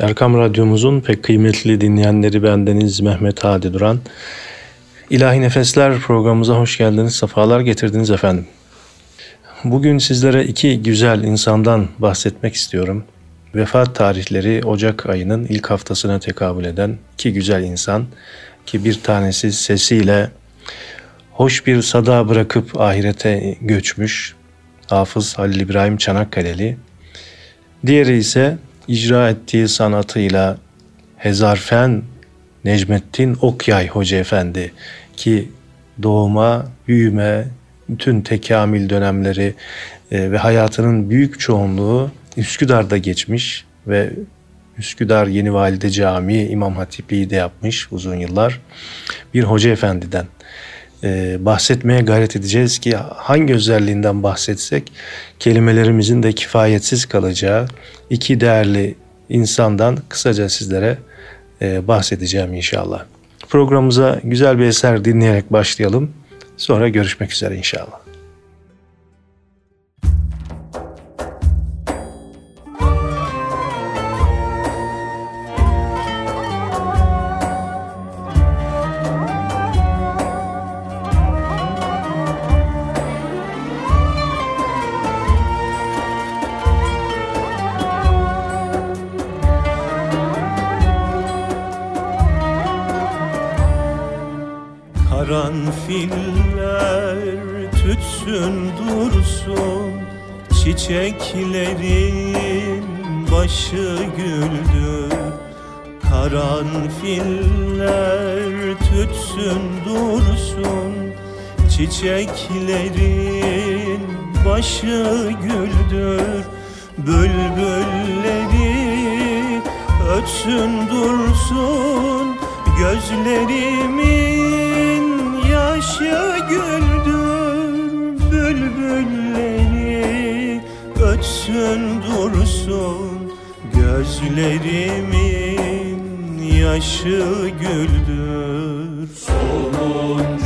Erkam Radyomuzun pek kıymetli dinleyenleri bendeniz Mehmet Hadi Duran. İlahi Nefesler programımıza hoş geldiniz, sefalar getirdiniz efendim. Bugün sizlere iki güzel insandan bahsetmek istiyorum. Vefat tarihleri Ocak ayının ilk haftasına tekabül eden iki güzel insan ki bir tanesi sesiyle hoş bir sada bırakıp ahirete göçmüş Hafız Halil İbrahim Çanakkale'li. Diğeri ise icra ettiği sanatıyla Hezarfen Necmettin Okyay Hoca Efendi ki doğuma, büyüme, bütün tekamül dönemleri e, ve hayatının büyük çoğunluğu Üsküdar'da geçmiş ve Üsküdar Yeni Valide Camii İmam Hatipliği de yapmış uzun yıllar. Bir hoca efendiden e, bahsetmeye gayret edeceğiz ki hangi özelliğinden bahsetsek kelimelerimizin de kifayetsiz kalacağı iki değerli insandan kısaca sizlere e, bahsedeceğim inşallah. Programımıza güzel bir eser dinleyerek başlayalım. Sonra görüşmek üzere inşallah. Çiçeklerin başı güldü. Karanfiller tütsün dursun. Çiçeklerin başı güldür Bülbülleri ötsün dursun. Gözlerimin yaşı güldür Bülbülleri ötsün dursun Gözlerimin yaşı güldür. Sonuncu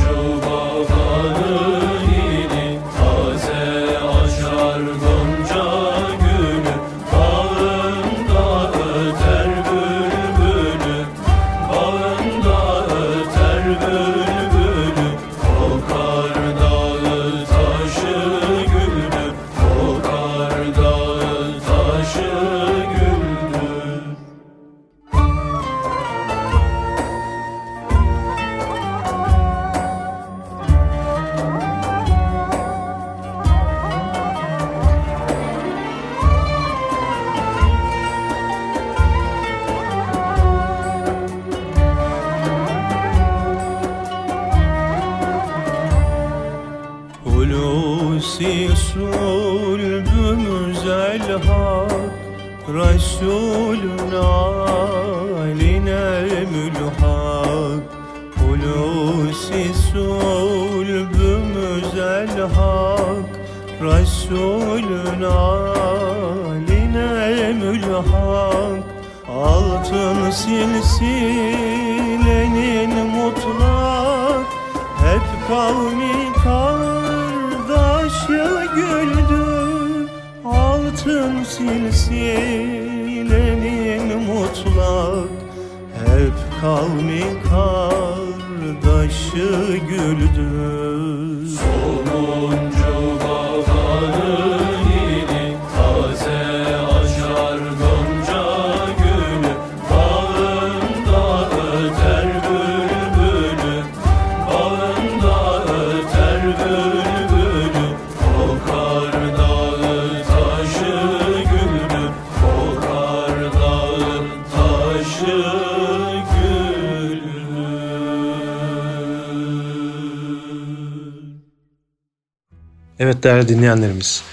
Evet değerli dinleyenlerimiz.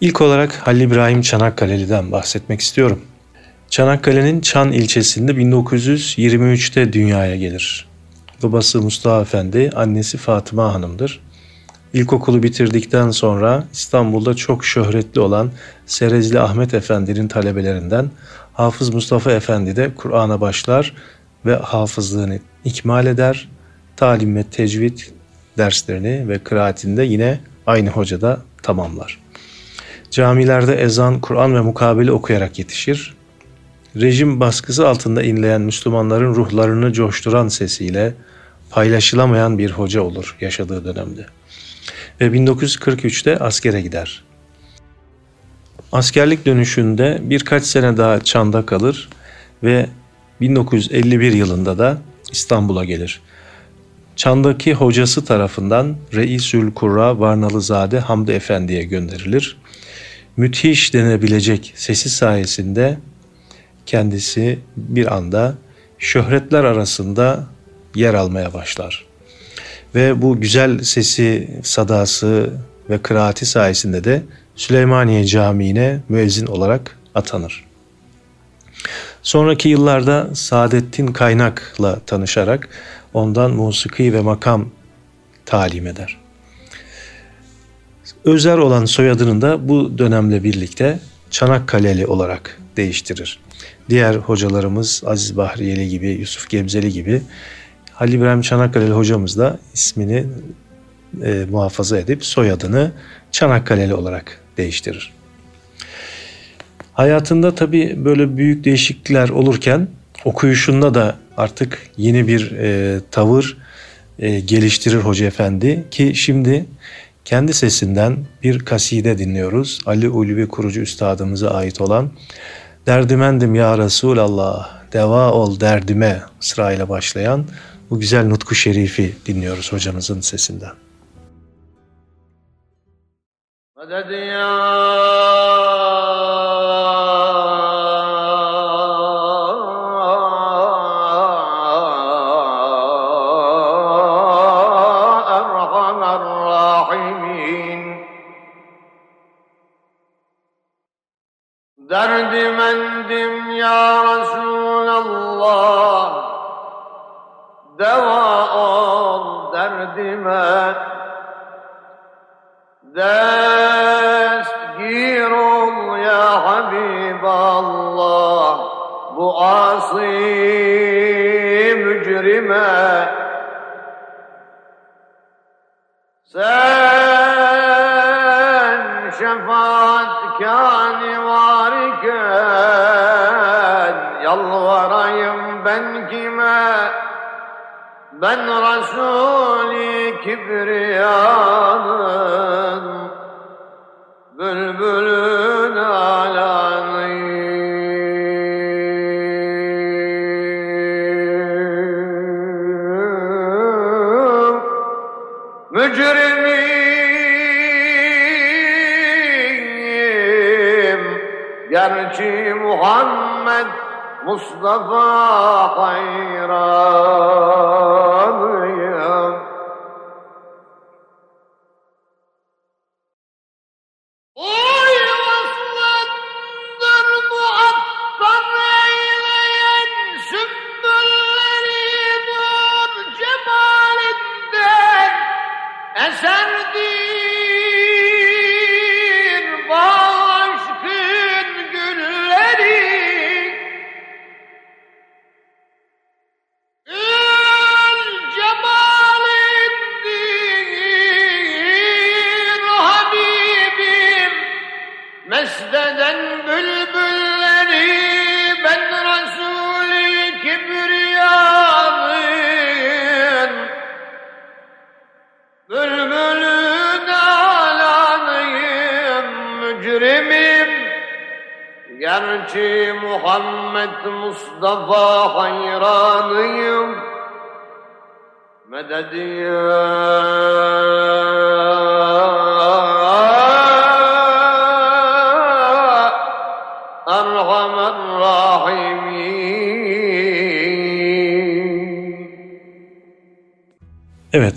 İlk olarak Halil İbrahim Çanakkale'liden bahsetmek istiyorum. Çanakkale'nin Çan ilçesinde 1923'te dünyaya gelir. Babası Mustafa Efendi, annesi Fatıma Hanım'dır. İlkokulu bitirdikten sonra İstanbul'da çok şöhretli olan Serezli Ahmet Efendi'nin talebelerinden Hafız Mustafa Efendi de Kur'an'a başlar ve hafızlığını ikmal eder. Talim ve tecvid derslerini ve kıraatinde yine aynı hocada tamamlar. Camilerde ezan, Kur'an ve mukabele okuyarak yetişir. rejim baskısı altında inleyen Müslümanların ruhlarını coşturan sesiyle paylaşılamayan bir hoca olur yaşadığı dönemde. Ve 1943'te askere gider. Askerlik dönüşünde birkaç sene daha Çan'da kalır ve 1951 yılında da İstanbul'a gelir. Çan'daki hocası tarafından Reisül Kurra Varnalızade Hamdi Efendi'ye gönderilir. Müthiş denebilecek sesi sayesinde kendisi bir anda şöhretler arasında yer almaya başlar. Ve bu güzel sesi, sadası ve kıraati sayesinde de Süleymaniye Camii'ne müezzin olarak atanır. Sonraki yıllarda Saadettin Kaynak'la tanışarak ondan musiki ve makam talim eder. Özer olan soyadını da bu dönemle birlikte Çanakkale'li olarak değiştirir. Diğer hocalarımız Aziz Bahriyeli gibi, Yusuf Gebzeli gibi Halil İbrahim Çanakkale'li hocamız da ismini e, muhafaza edip soyadını Çanakkale'li olarak değiştirir. Hayatında tabi böyle büyük değişiklikler olurken okuyuşunda da artık yeni bir e, tavır e, geliştirir Hoca Efendi ki şimdi kendi sesinden bir kaside dinliyoruz. Ali Ulvi kurucu üstadımıza ait olan Derdimendim ya Resulallah, deva ol derdime sırayla başlayan bu güzel nutku şerifi dinliyoruz hocamızın sesinden. Meded ya Erhamer Rahimin Derdimendim ya Resulallah Deva ol derdime Destgir ol ya Habiballah Bu asi mücrime. Sen şefaatkâni var iken Yalvarayım ben kime Ben Resul-i Kibriya'nın Bülbülün alanıyım. Mücrimiyim Gerçi Muhammed Mustafa hayranıyım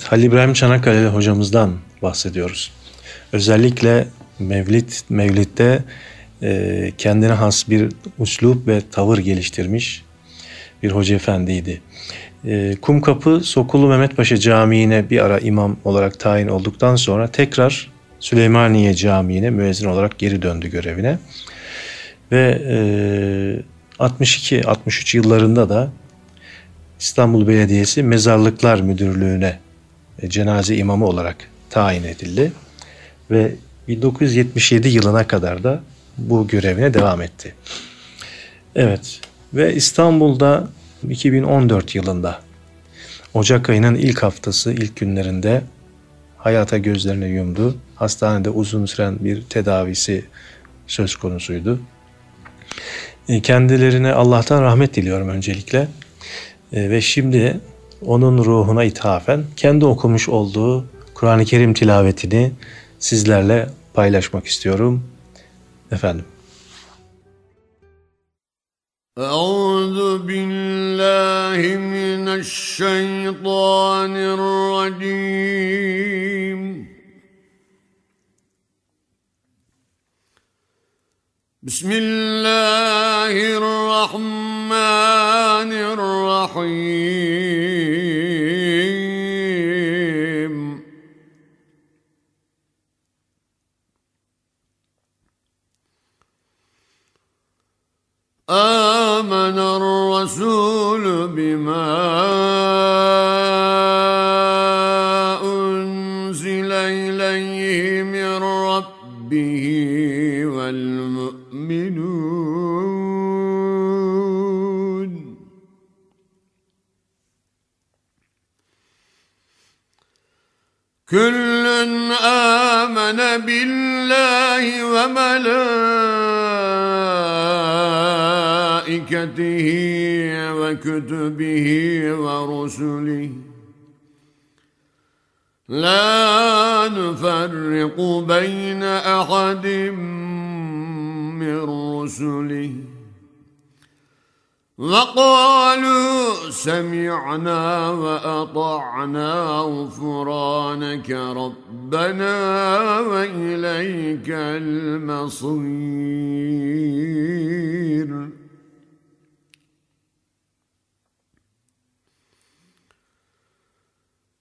Halil İbrahim Çanakkale'li hocamızdan bahsediyoruz. Özellikle Mevlid, Mevlid'de e, kendine has bir uslup ve tavır geliştirmiş bir hoca efendiydi. E, Kumkapı Sokulu Mehmet Paşa Camii'ne bir ara imam olarak tayin olduktan sonra tekrar Süleymaniye Camii'ne müezzin olarak geri döndü görevine. Ve e, 62-63 yıllarında da İstanbul Belediyesi Mezarlıklar Müdürlüğü'ne cenaze imamı olarak tayin edildi ve 1977 yılına kadar da bu görevine devam etti. Evet, Ve İstanbul'da 2014 yılında Ocak ayının ilk haftası, ilk günlerinde hayata gözlerini yumdu. Hastanede uzun süren bir tedavisi söz konusuydu. E, kendilerine Allah'tan rahmet diliyorum öncelikle. E, ve şimdi onun ruhuna ithafen kendi okumuş olduğu Kur'an-ı Kerim tilavetini sizlerle paylaşmak istiyorum. Efendim. أعوذ بالله من الشيطان الرجيم بسم الله الرحمن الرحيم آمن الرسول بما أنزل إليه من ربه والمؤمنون. كل آمن بالله وملائكته وكتبه ورسله لا نفرق بين أحد من رسله وقالوا سمعنا وأطعنا غفرانك ربنا وإليك المصير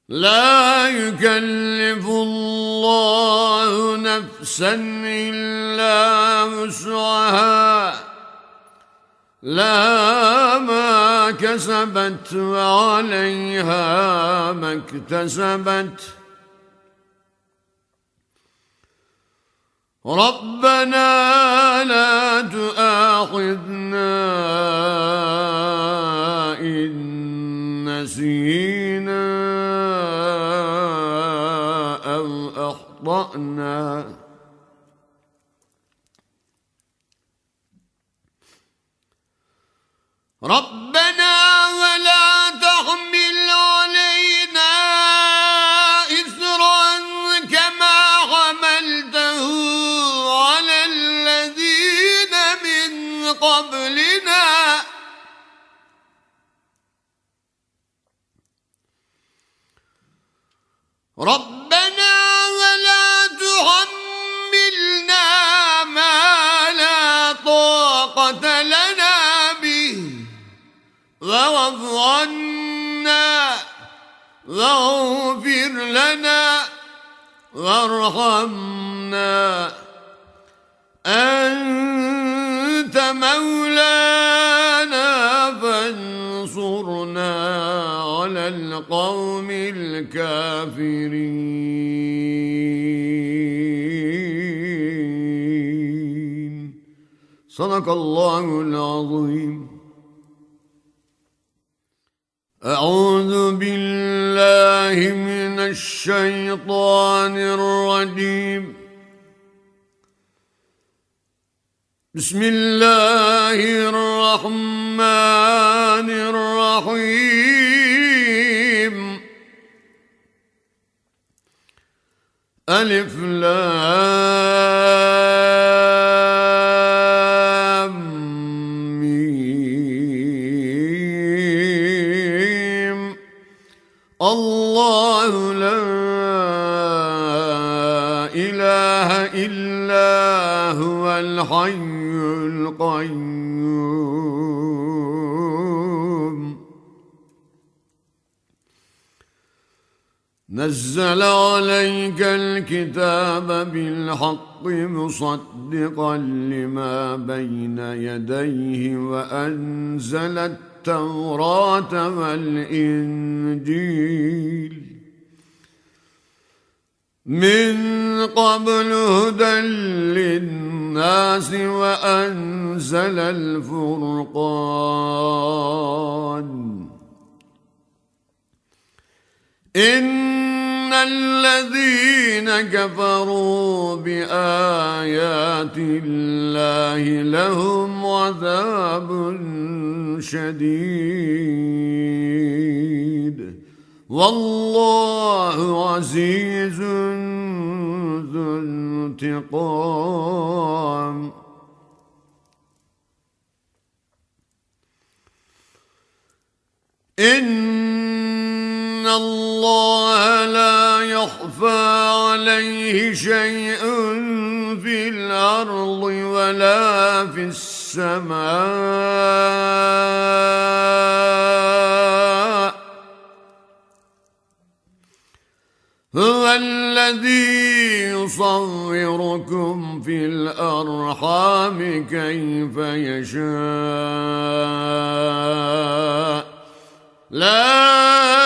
لا يكلف الله نفسا إلا وسعها. لها ما كسبت وعليها ما اكتسبت. ربنا لا تؤاخذنا إن نسينا أخطأنا ربنا ولا صدق الله العظيم أعوذ بالله من الشيطان الرجيم بسم الله الرحمن الرحيم ألف لام الله لا إله إلا هو الحي القيوم. نزل عليك الكتاب بالحق مصدقا لما بين يديه وأنزل والإنجيل. من قبل هدى للناس وأنزل الفرقان. الذين كفروا بآيات الله لهم عذاب شديد والله عزيز ذو انتقام إن الله لا يخفى عليه شيء في الأرض ولا في السماء هو الذي يصوركم في الأرحام كيف يشاء لا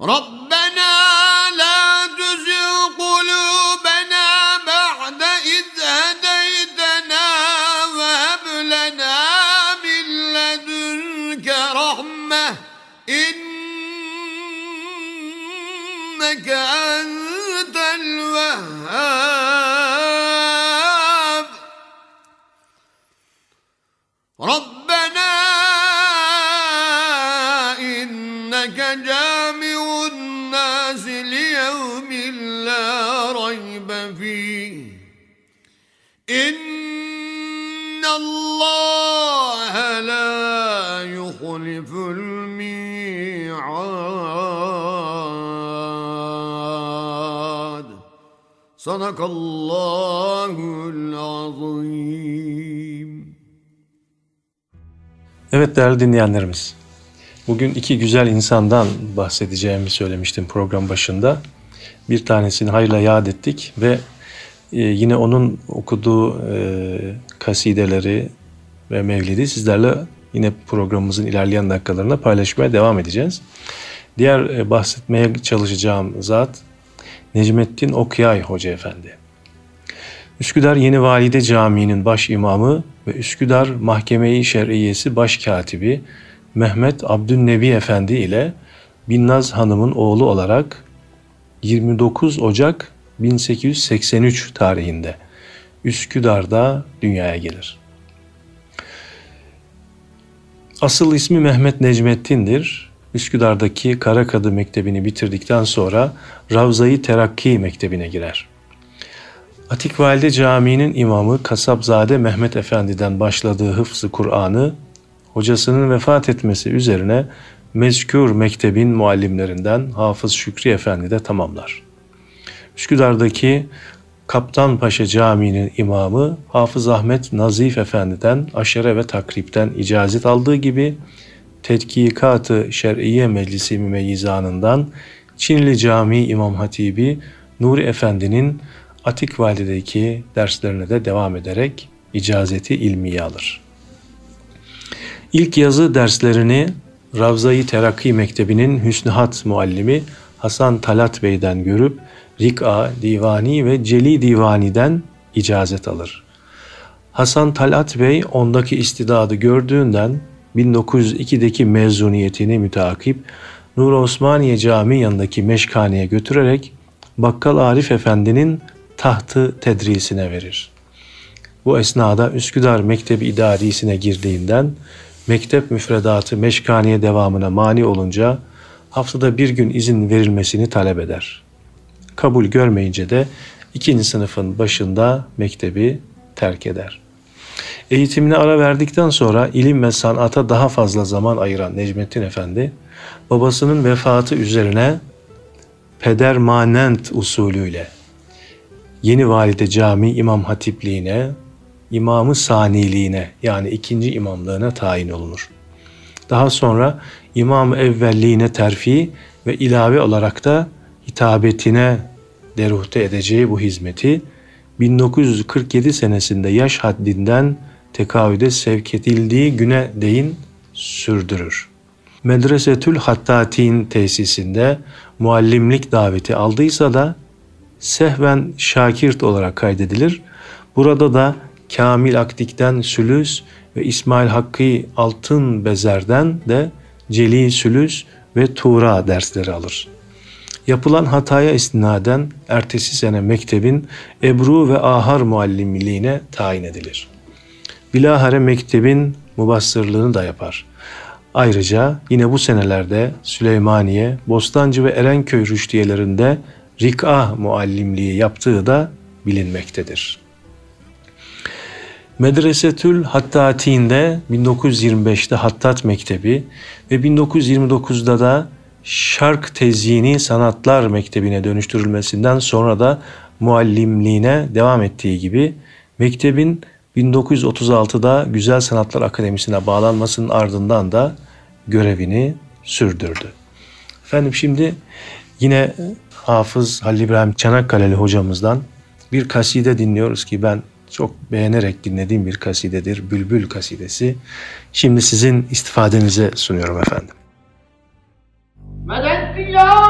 ربنا لا تزغ قلوبنا بعد إذ هديتنا وهب لنا من لدنك رحمة. إنك أنت الوهاب. ربنا Sadakallahul azim. Evet değerli dinleyenlerimiz. Bugün iki güzel insandan bahsedeceğimi söylemiştim program başında. Bir tanesini hayırla yad ettik ve e, yine onun okuduğu e, kasideleri ve mevlidi sizlerle yine programımızın ilerleyen dakikalarında paylaşmaya devam edeceğiz. Diğer e, bahsetmeye çalışacağım zat Necmettin Okyay Hoca Efendi. Üsküdar Yeni Valide Camii'nin baş imamı ve Üsküdar Mahkeme-i Şer'iyesi baş katibi Mehmet Abdünnevi Efendi ile Binnaz Hanım'ın oğlu olarak 29 Ocak 1883 tarihinde Üsküdar'da dünyaya gelir. Asıl ismi Mehmet Necmettin'dir. Üsküdar'daki Karakadı Mektebi'ni bitirdikten sonra Ravza-i Terakki Mektebi'ne girer. Atikvalide Camii'nin imamı Kasapzade Mehmet Efendi'den başladığı hıfzı Kur'an'ı hocasının vefat etmesi üzerine mezkür mektebin muallimlerinden Hafız Şükrü Efendi de tamamlar. Üsküdar'daki Kaptan Paşa Camii'nin imamı Hafız Ahmet Nazif Efendi'den aşere ve takripten icazet aldığı gibi Tetkikat-ı Şer'iye Meclisi Mümeyyizanından Çinli Camii İmam Hatibi Nuri Efendi'nin Atik Valide'deki derslerine de devam ederek icazeti ilmiye alır. İlk yazı derslerini Ravza-i Terakki Mektebi'nin Hüsnühat muallimi Hasan Talat Bey'den görüp Rik'a, Divani ve Celi Divani'den icazet alır. Hasan Talat Bey ondaki istidadı gördüğünden 1902'deki mezuniyetini müteakip Nur Osmaniye Camii yanındaki meşkaneye götürerek Bakkal Arif Efendi'nin tahtı tedrisine verir. Bu esnada Üsküdar Mektebi İdarisi'ne girdiğinden mektep müfredatı meşkaneye devamına mani olunca haftada bir gün izin verilmesini talep eder. Kabul görmeyince de ikinci sınıfın başında mektebi terk eder. Eğitimine ara verdikten sonra ilim ve sanata daha fazla zaman ayıran Necmettin Efendi, babasının vefatı üzerine peder manent usulüyle Yeni Valide Cami İmam Hatipliğine, İmamı Saniliğine yani ikinci imamlığına tayin olunur. Daha sonra İmam Evvelliğine terfi ve ilave olarak da hitabetine deruhte edeceği bu hizmeti 1947 senesinde yaş haddinden tekavüde sevk edildiği güne değin sürdürür. Medresetül Hattatin tesisinde muallimlik daveti aldıysa da sehven şakirt olarak kaydedilir. Burada da Kamil Akdik'ten Sülüs ve İsmail Hakkı Altın Bezer'den de Celi Sülüs ve Tuğra dersleri alır. Yapılan hataya istinaden ertesi sene mektebin Ebru ve Ahar muallimliğine tayin edilir. Bilahare mektebin mubassırlığını da yapar. Ayrıca yine bu senelerde Süleymaniye, Bostancı ve Erenköy rüştiyelerinde Rik'a muallimliği yaptığı da bilinmektedir. Medresetül Hattati'nde 1925'te Hattat Mektebi ve 1929'da da Şark Tezyini Sanatlar Mektebi'ne dönüştürülmesinden sonra da muallimliğine devam ettiği gibi mektebin 1936'da Güzel Sanatlar Akademisi'ne bağlanmasının ardından da görevini sürdürdü. Efendim şimdi yine Hafız Halil İbrahim Çanakkale'li hocamızdan bir kaside dinliyoruz ki ben çok beğenerek dinlediğim bir kasidedir. Bülbül kasidesi. Şimdi sizin istifadenize sunuyorum efendim. Medet ya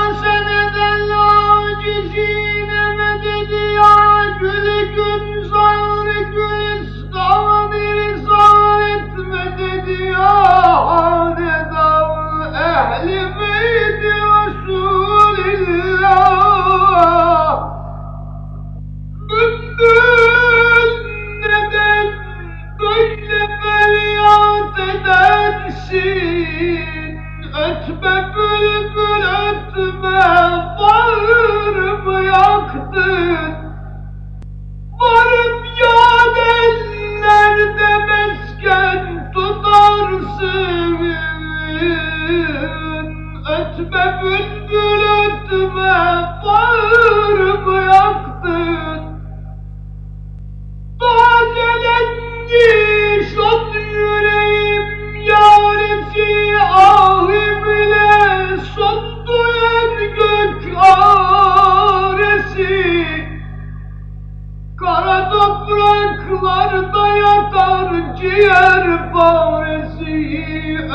ciğer faresi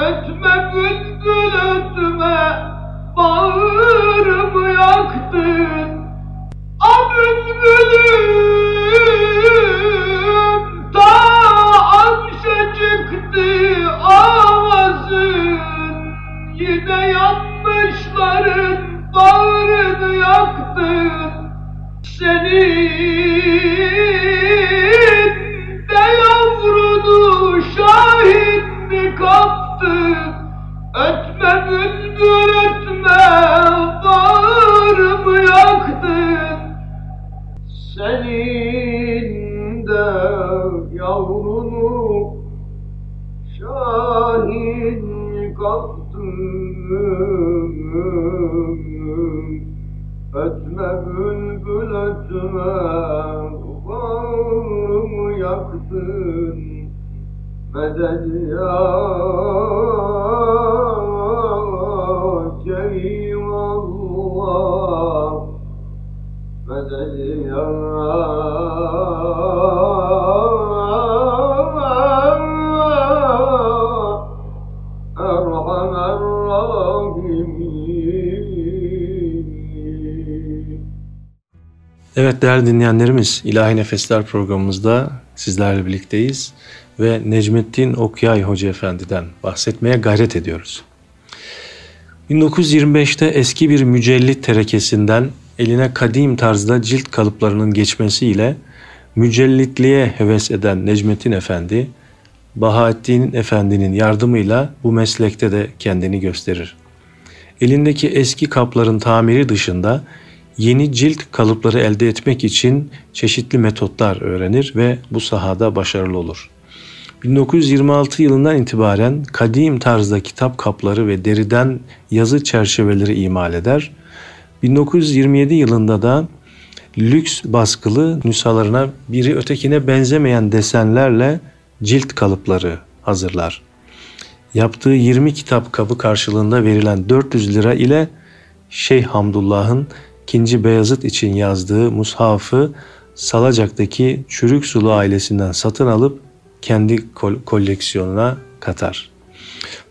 Ötme bülbül ötme bağrımı yaktın A ta arşa çıktı avazın Yine yanlışların bağrını yaktın. Senin Ötme bülbül ötme bağrımı yaktın? Senin de yavrunu Şahin kaptım. Ötme bülbül ötme bağrımı yaktın? Medet ya Evet değerli dinleyenlerimiz İlahi Nefesler programımızda sizlerle birlikteyiz ve Necmettin Okyay Hoca Efendi'den bahsetmeye gayret ediyoruz. 1925'te eski bir mücellit terekesinden eline kadim tarzda cilt kalıplarının geçmesiyle mücellitliğe heves eden Necmettin Efendi, Bahattin Efendi'nin yardımıyla bu meslekte de kendini gösterir. Elindeki eski kapların tamiri dışında yeni cilt kalıpları elde etmek için çeşitli metotlar öğrenir ve bu sahada başarılı olur. 1926 yılından itibaren kadim tarzda kitap kapları ve deriden yazı çerçeveleri imal eder. 1927 yılında da lüks baskılı nüshalarına biri ötekine benzemeyen desenlerle cilt kalıpları hazırlar. Yaptığı 20 kitap kabı karşılığında verilen 400 lira ile Şeyh Hamdullah'ın 2. Beyazıt için yazdığı mushafı Salacak'taki Çürük Sulu ailesinden satın alıp kendi kol- koleksiyonuna katar.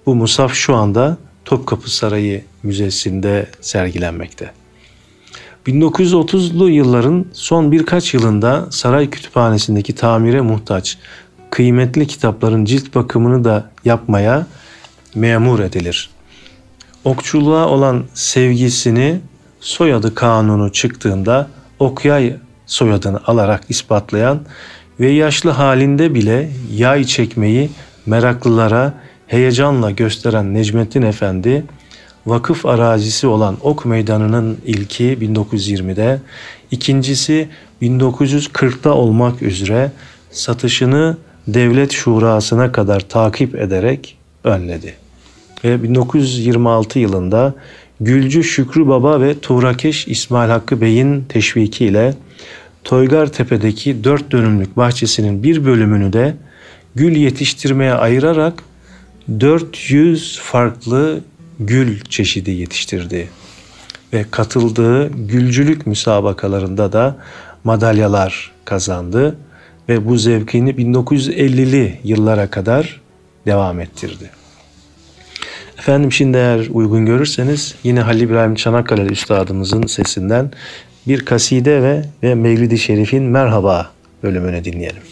Bu mushaf şu anda Topkapı Sarayı Müzesi'nde sergilenmekte. 1930'lu yılların son birkaç yılında saray kütüphanesindeki tamire muhtaç kıymetli kitapların cilt bakımını da yapmaya memur edilir. Okçuluğa olan sevgisini soyadı kanunu çıktığında Okyay soyadını alarak ispatlayan ve yaşlı halinde bile yay çekmeyi meraklılara heyecanla gösteren Necmettin Efendi, vakıf arazisi olan Ok Meydanı'nın ilki 1920'de, ikincisi 1940'da olmak üzere satışını devlet şurasına kadar takip ederek önledi. Ve 1926 yılında Gülcü Şükrü Baba ve Tuğrakeş İsmail Hakkı Bey'in teşvikiyle Toygar Tepe'deki dört dönümlük bahçesinin bir bölümünü de gül yetiştirmeye ayırarak 400 farklı gül çeşidi yetiştirdi. Ve katıldığı gülcülük müsabakalarında da madalyalar kazandı ve bu zevkini 1950'li yıllara kadar devam ettirdi. Efendim şimdi eğer uygun görürseniz yine Halil İbrahim Çanakkale Üstadımızın sesinden bir kaside ve, ve Mevlid-i Şerif'in Merhaba bölümünü dinleyelim.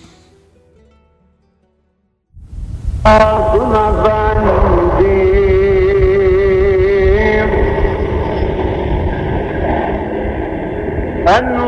Envar-ı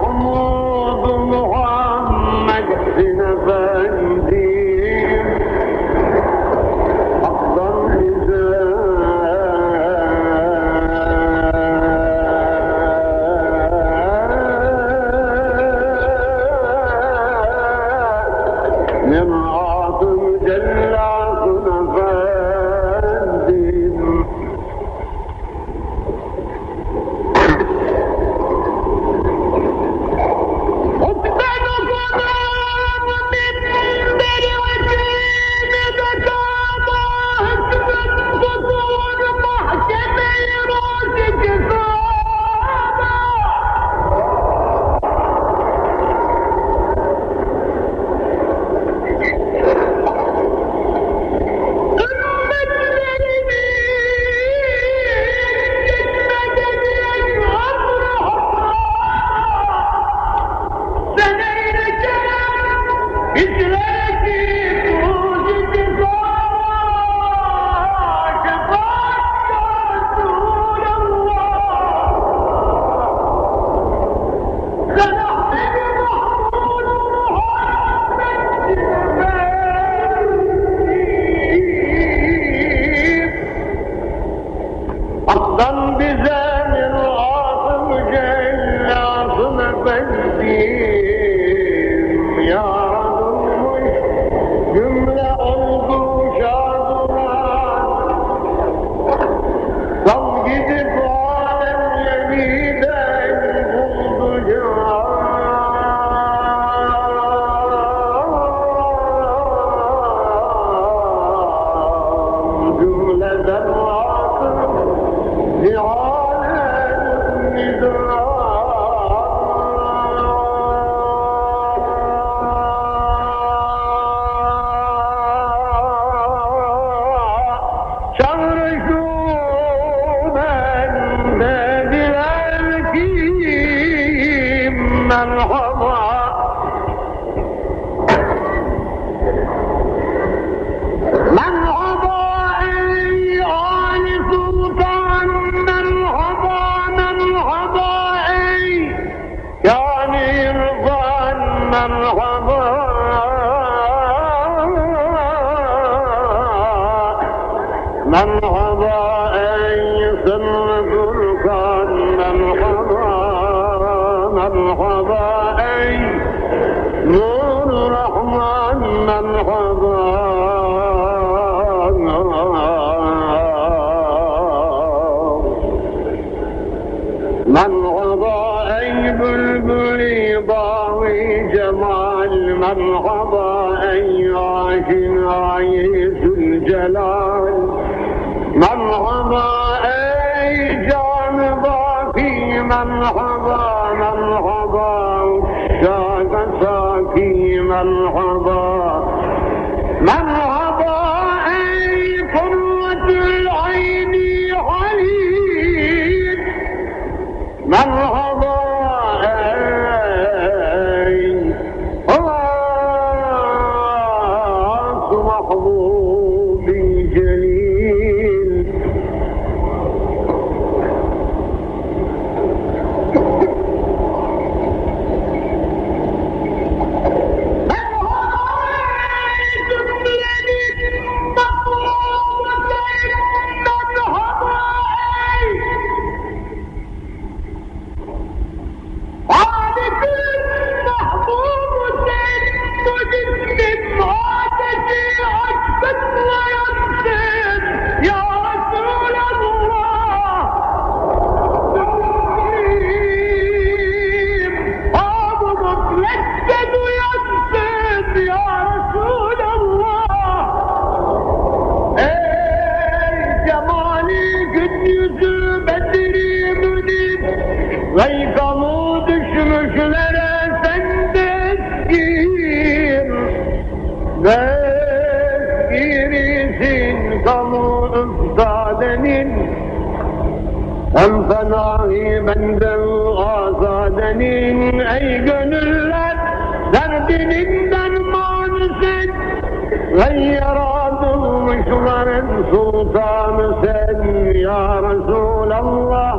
ve yaratılmışların sultanı sen ya Resulallah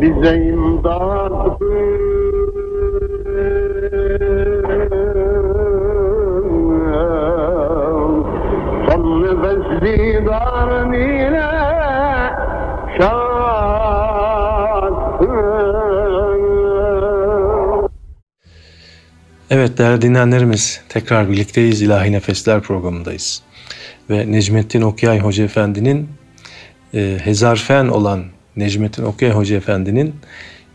bize imdat kıl. Son nefes didarın ile şad değerli dinleyenlerimiz tekrar birlikteyiz İlahi Nefesler programındayız. Ve Necmettin Okyay Hoca Efendi'nin e, hezarfen olan Necmettin Okyay Hoca Efendi'nin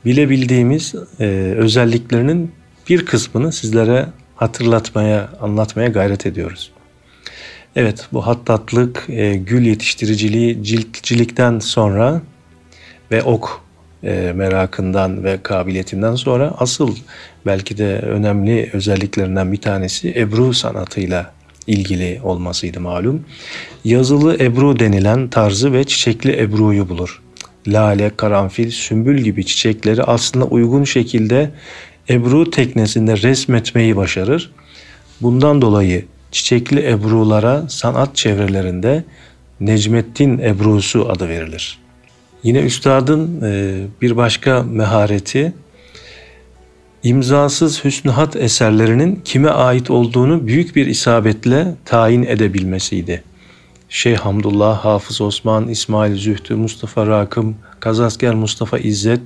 bilebildiğimiz e, özelliklerinin bir kısmını sizlere hatırlatmaya, anlatmaya gayret ediyoruz. Evet bu hattatlık, e, gül yetiştiriciliği, ciltçilikten sonra ve ok e, merakından ve kabiliyetinden sonra asıl belki de önemli özelliklerinden bir tanesi Ebru sanatıyla ilgili olmasıydı malum. Yazılı Ebru denilen tarzı ve çiçekli Ebru'yu bulur. Lale, karanfil, sümbül gibi çiçekleri aslında uygun şekilde Ebru teknesinde resmetmeyi başarır. Bundan dolayı çiçekli Ebru'lara sanat çevrelerinde Necmettin Ebru'su adı verilir. Yine üstadın e, bir başka mehareti imzasız hüsnühat eserlerinin kime ait olduğunu büyük bir isabetle tayin edebilmesiydi. Şeyh Hamdullah, Hafız Osman, İsmail Zühtü, Mustafa Rakım, Kazasker Mustafa İzzet,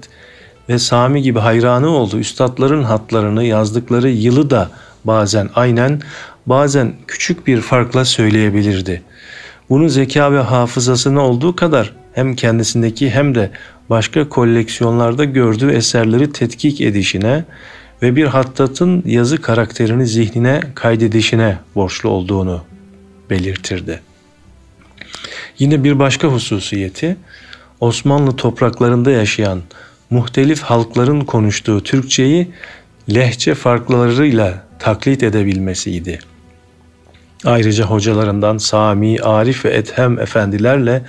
ve Sami gibi hayranı oldu. Üstadların hatlarını yazdıkları yılı da bazen aynen bazen küçük bir farkla söyleyebilirdi. Bunu zeka ve hafızasına olduğu kadar hem kendisindeki hem de başka koleksiyonlarda gördüğü eserleri tetkik edişine ve bir hattatın yazı karakterini zihnine kaydedişine borçlu olduğunu belirtirdi. Yine bir başka hususiyeti Osmanlı topraklarında yaşayan muhtelif halkların konuştuğu Türkçeyi lehçe farklarıyla taklit edebilmesiydi. Ayrıca hocalarından Sami, Arif ve Ethem efendilerle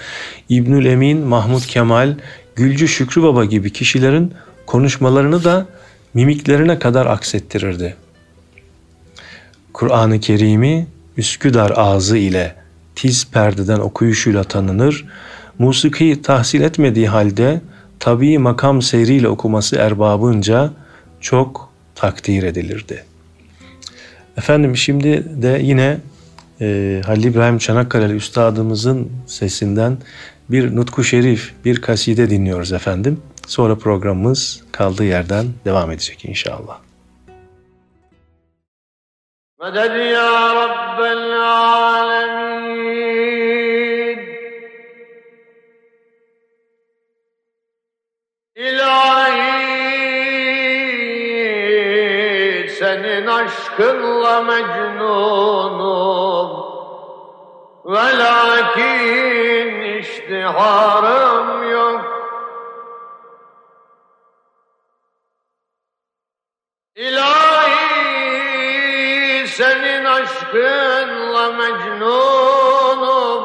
İbnül Emin, Mahmud Kemal, Gülcü Şükrü Baba gibi kişilerin konuşmalarını da mimiklerine kadar aksettirirdi. Kur'an-ı Kerim'i Üsküdar ağzı ile tiz perdeden okuyuşuyla tanınır, musiki tahsil etmediği halde tabii makam seyriyle okuması erbabınca çok takdir edilirdi. Efendim şimdi de yine e, Halil İbrahim Çanakkale'li üstadımızın sesinden bir nutku şerif, bir kaside dinliyoruz efendim. Sonra programımız kaldığı yerden devam edecek inşallah. Medet ya Rabbel Alemin İlahi senin aşkınla mecnun ve lakin iştiharım yok. İlahi senin aşkınla mecnunum.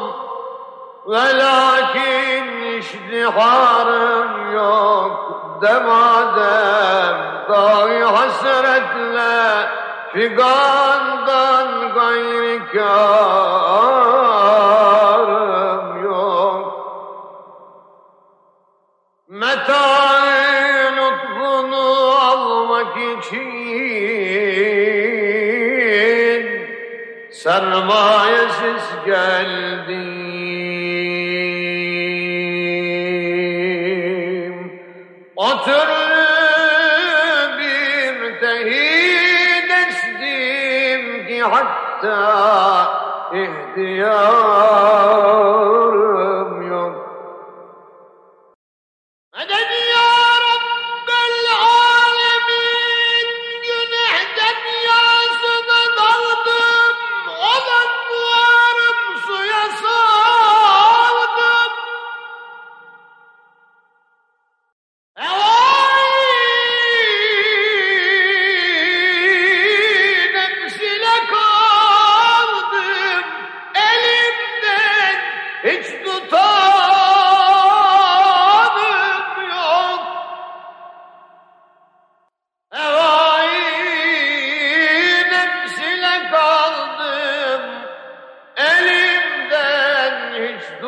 Ve lakin iştiharım yok. Demadem dahi hasretle Figandan gayri sermayesiz geldim. O türlü bir estim ki hatta ihtiyarım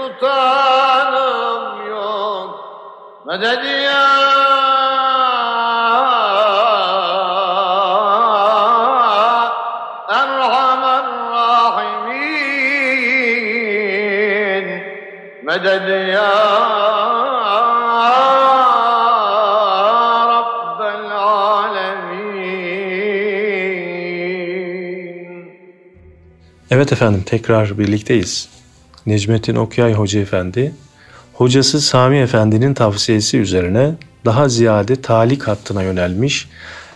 tutanım yok Meded ya Erhamer Rahimin Meded ya Evet efendim tekrar birlikteyiz. Necmettin Okyay Hoca Efendi, hocası Sami Efendi'nin tavsiyesi üzerine daha ziyade talik hattına yönelmiş,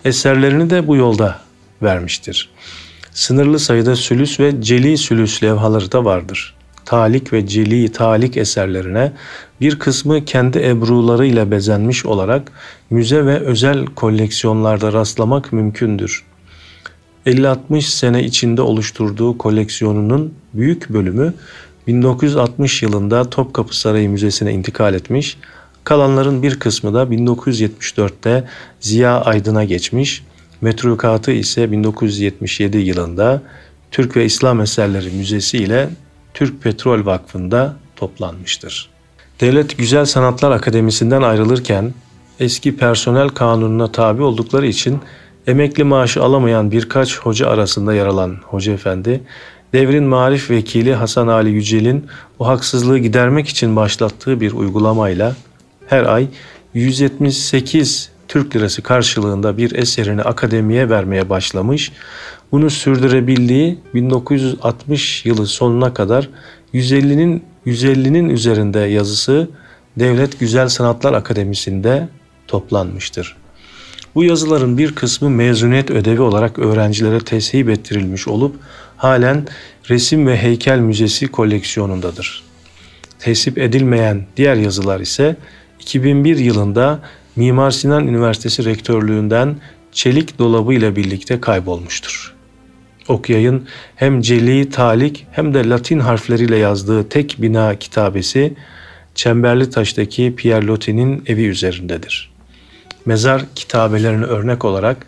eserlerini de bu yolda vermiştir. Sınırlı sayıda sülüs ve celi sülüs levhaları da vardır. Talik ve celi talik eserlerine bir kısmı kendi ebrularıyla bezenmiş olarak müze ve özel koleksiyonlarda rastlamak mümkündür. 50-60 sene içinde oluşturduğu koleksiyonunun büyük bölümü 1960 yılında Topkapı Sarayı Müzesi'ne intikal etmiş, kalanların bir kısmı da 1974'te Ziya Aydın'a geçmiş, metrukatı ise 1977 yılında Türk ve İslam Eserleri Müzesi ile Türk Petrol Vakfı'nda toplanmıştır. Devlet Güzel Sanatlar Akademisi'nden ayrılırken eski personel kanununa tabi oldukları için emekli maaşı alamayan birkaç hoca arasında yer alan Hoca Efendi, devrin marif vekili Hasan Ali Yücel'in o haksızlığı gidermek için başlattığı bir uygulamayla her ay 178 Türk lirası karşılığında bir eserini akademiye vermeye başlamış. Bunu sürdürebildiği 1960 yılı sonuna kadar 150'nin 150'nin üzerinde yazısı Devlet Güzel Sanatlar Akademisi'nde toplanmıştır. Bu yazıların bir kısmı mezuniyet ödevi olarak öğrencilere teship ettirilmiş olup halen Resim ve Heykel Müzesi koleksiyonundadır. Teship edilmeyen diğer yazılar ise 2001 yılında Mimar Sinan Üniversitesi Rektörlüğünden çelik dolabı ile birlikte kaybolmuştur. Okyay'ın hem celi talik hem de latin harfleriyle yazdığı tek bina kitabesi Çemberli Taş'taki Pierre Loti'nin evi üzerindedir. Mezar kitabelerine örnek olarak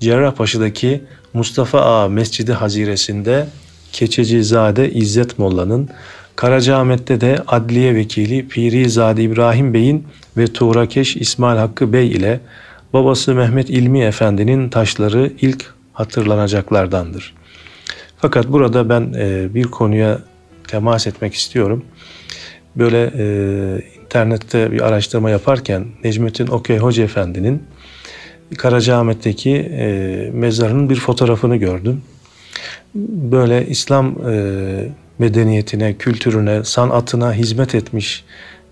Cerrahpaşa'daki Mustafa Ağa Mescidi Haziresi'nde Keçecizade İzzet Molla'nın, Karacaahmet'te de Adliye Vekili Pirizade İbrahim Bey'in ve Tuğrakeş İsmail Hakkı Bey ile babası Mehmet İlmi Efendi'nin taşları ilk hatırlanacaklardandır. Fakat burada ben e, bir konuya temas etmek istiyorum. Böyle e, internette bir araştırma yaparken Necmettin Okey Hoca Efendi'nin Karacaahmet'teki e, mezarının bir fotoğrafını gördüm. Böyle İslam e, medeniyetine, kültürüne, sanatına hizmet etmiş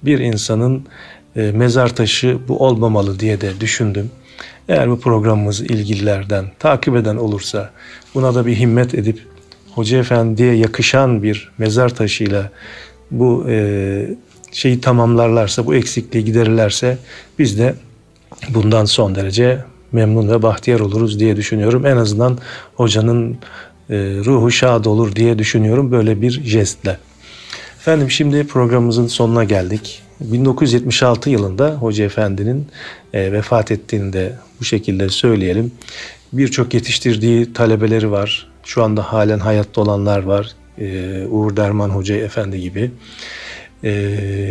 bir insanın e, mezar taşı bu olmamalı diye de düşündüm. Eğer bu programımızı ilgililerden takip eden olursa buna da bir himmet edip Hoca Efendi'ye yakışan bir mezar taşıyla bu e, şeyi tamamlarlarsa, bu eksikliği giderirlerse biz de bundan son derece memnun ve bahtiyar oluruz diye düşünüyorum. En azından hocanın e, ruhu şad olur diye düşünüyorum böyle bir jestle. Efendim şimdi programımızın sonuna geldik. 1976 yılında Hoca Efendi'nin e, vefat ettiğini de bu şekilde söyleyelim. Birçok yetiştirdiği talebeleri var. Şu anda halen hayatta olanlar var. E, Uğur Derman Hoca Efendi gibi.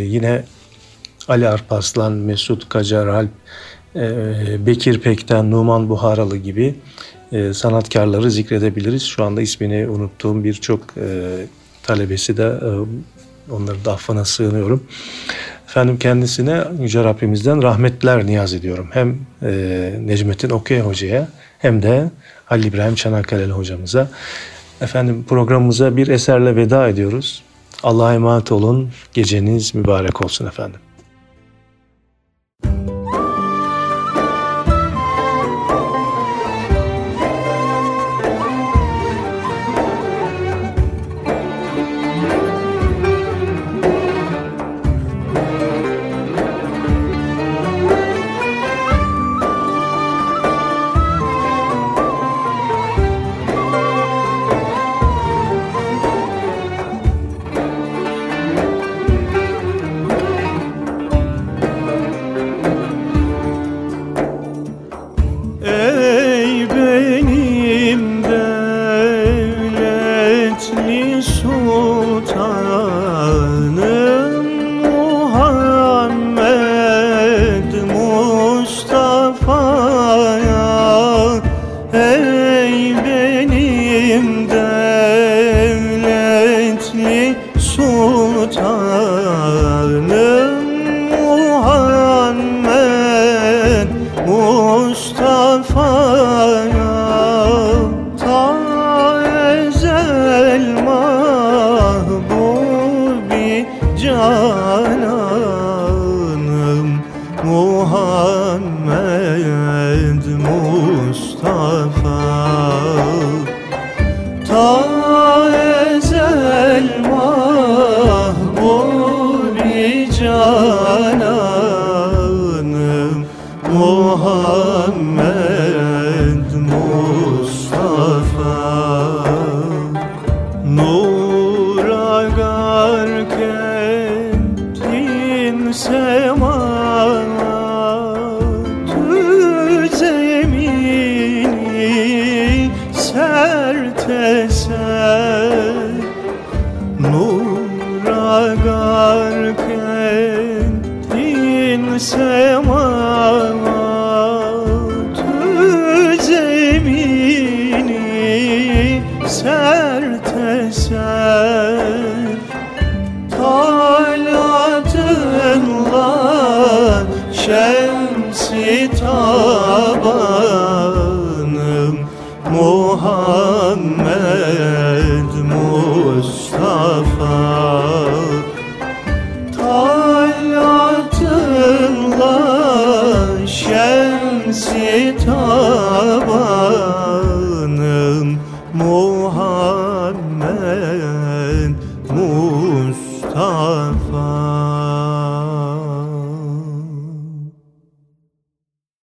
Yine Ali Arpaslan, Mesut Kacar Alp, Bekir Pekten, Numan Buharalı gibi e, sanatkarları zikredebiliriz. Şu anda ismini unuttuğum birçok e, talebesi de e, onların da affına sığınıyorum. Efendim kendisine Yüce Rabbimizden rahmetler niyaz ediyorum. Hem Necmettin Okey Hoca'ya hem de Halil İbrahim Çanakkale'li hocamıza. Efendim programımıza bir eserle veda ediyoruz. Allah'a emanet olun. Geceniz mübarek olsun efendim.